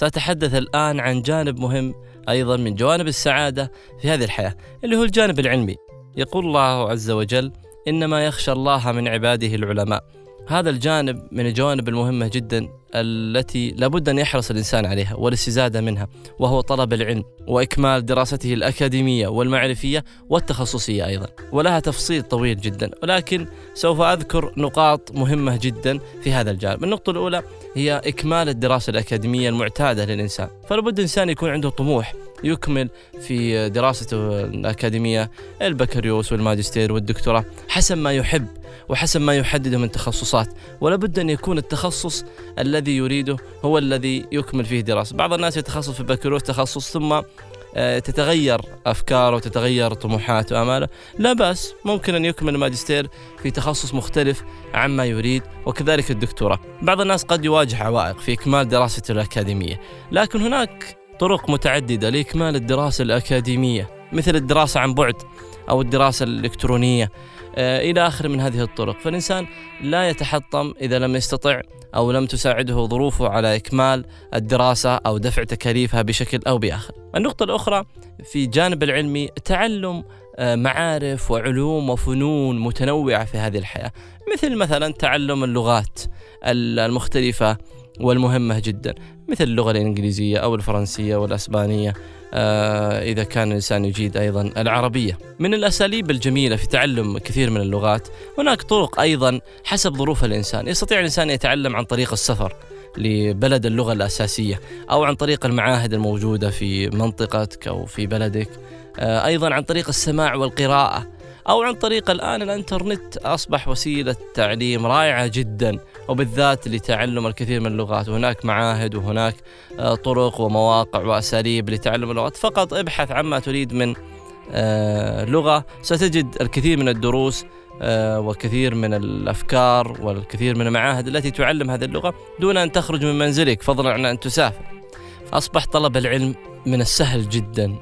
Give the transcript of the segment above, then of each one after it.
سأتحدث الآن عن جانب مهم أيضا من جوانب السعادة في هذه الحياة اللي هو الجانب العلمي. يقول الله عز وجل إنما يخشى الله من عباده العلماء. هذا الجانب من الجوانب المهمة جدا التي لابد أن يحرص الإنسان عليها والاستزادة منها وهو طلب العلم وإكمال دراسته الأكاديمية والمعرفية والتخصصية أيضا. ولها تفصيل طويل جدا ولكن سوف أذكر نقاط مهمة جدا في هذا الجانب. النقطة الأولى هي إكمال الدراسة الأكاديمية المعتادة للإنسان. فلابد الإنسان يكون عنده طموح يكمل في دراسته الأكاديمية البكالوريوس والماجستير والدكتوراه حسب ما يحب وحسب ما يحدده من تخصصات. ولا بد أن يكون التخصص الذي يريده هو الذي يكمل فيه دراسة. بعض الناس يتخصص في البكالوريوس تخصص ثم آه، تتغير أفكاره وتتغير طموحاته وآماله لا بأس ممكن أن يكمل الماجستير في تخصص مختلف عما يريد وكذلك الدكتوراه. بعض الناس قد يواجه عوائق في إكمال دراسته الأكاديمية. لكن هناك طرق متعددة لإكمال الدراسة الأكاديمية مثل الدراسة عن بعد أو الدراسة الإلكترونية. إلى آخر من هذه الطرق. فالإنسان لا يتحطم إذا لم يستطع أو لم تساعده ظروفه على إكمال الدراسة أو دفع تكاليفها بشكل أو بآخر. النقطة الأخرى في جانب العلمي تعلم آه، معارف وعلوم وفنون متنوعة في هذه الحياة. مثل مثلا تعلم اللغات المختلفة والمهمة جدا مثل اللغة الإنجليزية أو الفرنسية والأسبانية آه، إذا كان الإنسان يجيد أيضا العربية. من الأساليب الجميلة في تعلم كثير من اللغات هناك طرق أيضا حسب ظروف الإنسان. يستطيع الإنسان يتعلم عن طريق السفر لبلد اللغة الأساسية أو عن طريق المعاهد الموجودة في منطقتك أو في بلدك آه، أيضا عن طريق السماع والقراءة. أو عن طريق الآن الإنترنت أصبح وسيلة تعليم رائعة جدا وبالذات لتعلم الكثير من اللغات. وهناك معاهد وهناك آه، طرق ومواقع وأساليب لتعلم اللغات. فقط ابحث عما تريد من آه، لغة. ستجد الكثير من الدروس آه، وكثير من الأفكار والكثير من المعاهد التي تعلم هذه اللغة دون أن تخرج من منزلك فضلا عن أن تسافر. اصبح طلب العلم من السهل جدا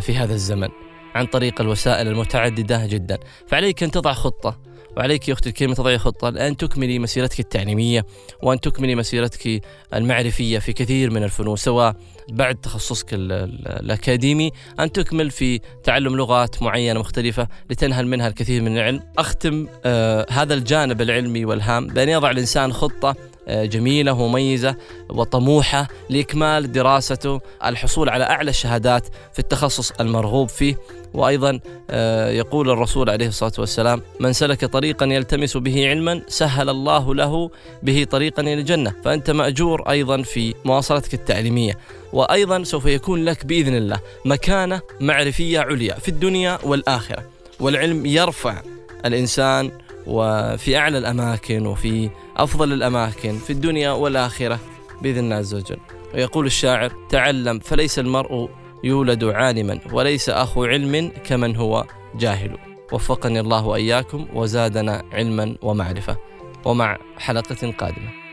في هذا الزمن. عن طريق الوسائل المتعددة جدا، فعليك أن تضع خطة وعليك يا أختي الكريمة تضعي خطة أن تكملي مسيرتك التعليمية وأن تكملي مسيرتك المعرفية في كثير من الفنون سواء بعد تخصصك الأكاديمي أن تكمل في تعلم لغات معينة مختلفة لتنهل منها الكثير من العلم. أختم آه هذا الجانب العلمي والهام بأن يضع الإنسان خطة جميلة ومميزة وطموحة لإكمال دراسته الحصول على أعلى الشهادات في التخصص المرغوب فيه. وأيضا آه، يقول الرسول عليه الصلاة والسلام: من سلك طريقا يلتمس به علما سهل الله له به طريقا إلى الجنة، فأنت مأجور أيضا في مواصلتك التعليمية، وأيضا سوف يكون لك بإذن الله مكانة معرفية عليا في الدنيا والآخرة، والعلم يرفع الإنسان وفي أعلى الأماكن وفي أفضل الأماكن في الدنيا والآخرة بإذن الله عز وجل. ويقول الشاعر: تعلم فليس المرء يولد عالما وليس أخو علم كمن هو جاهل وفقني الله وإياكم وزادنا علما ومعرفة ومع حلقة قادمة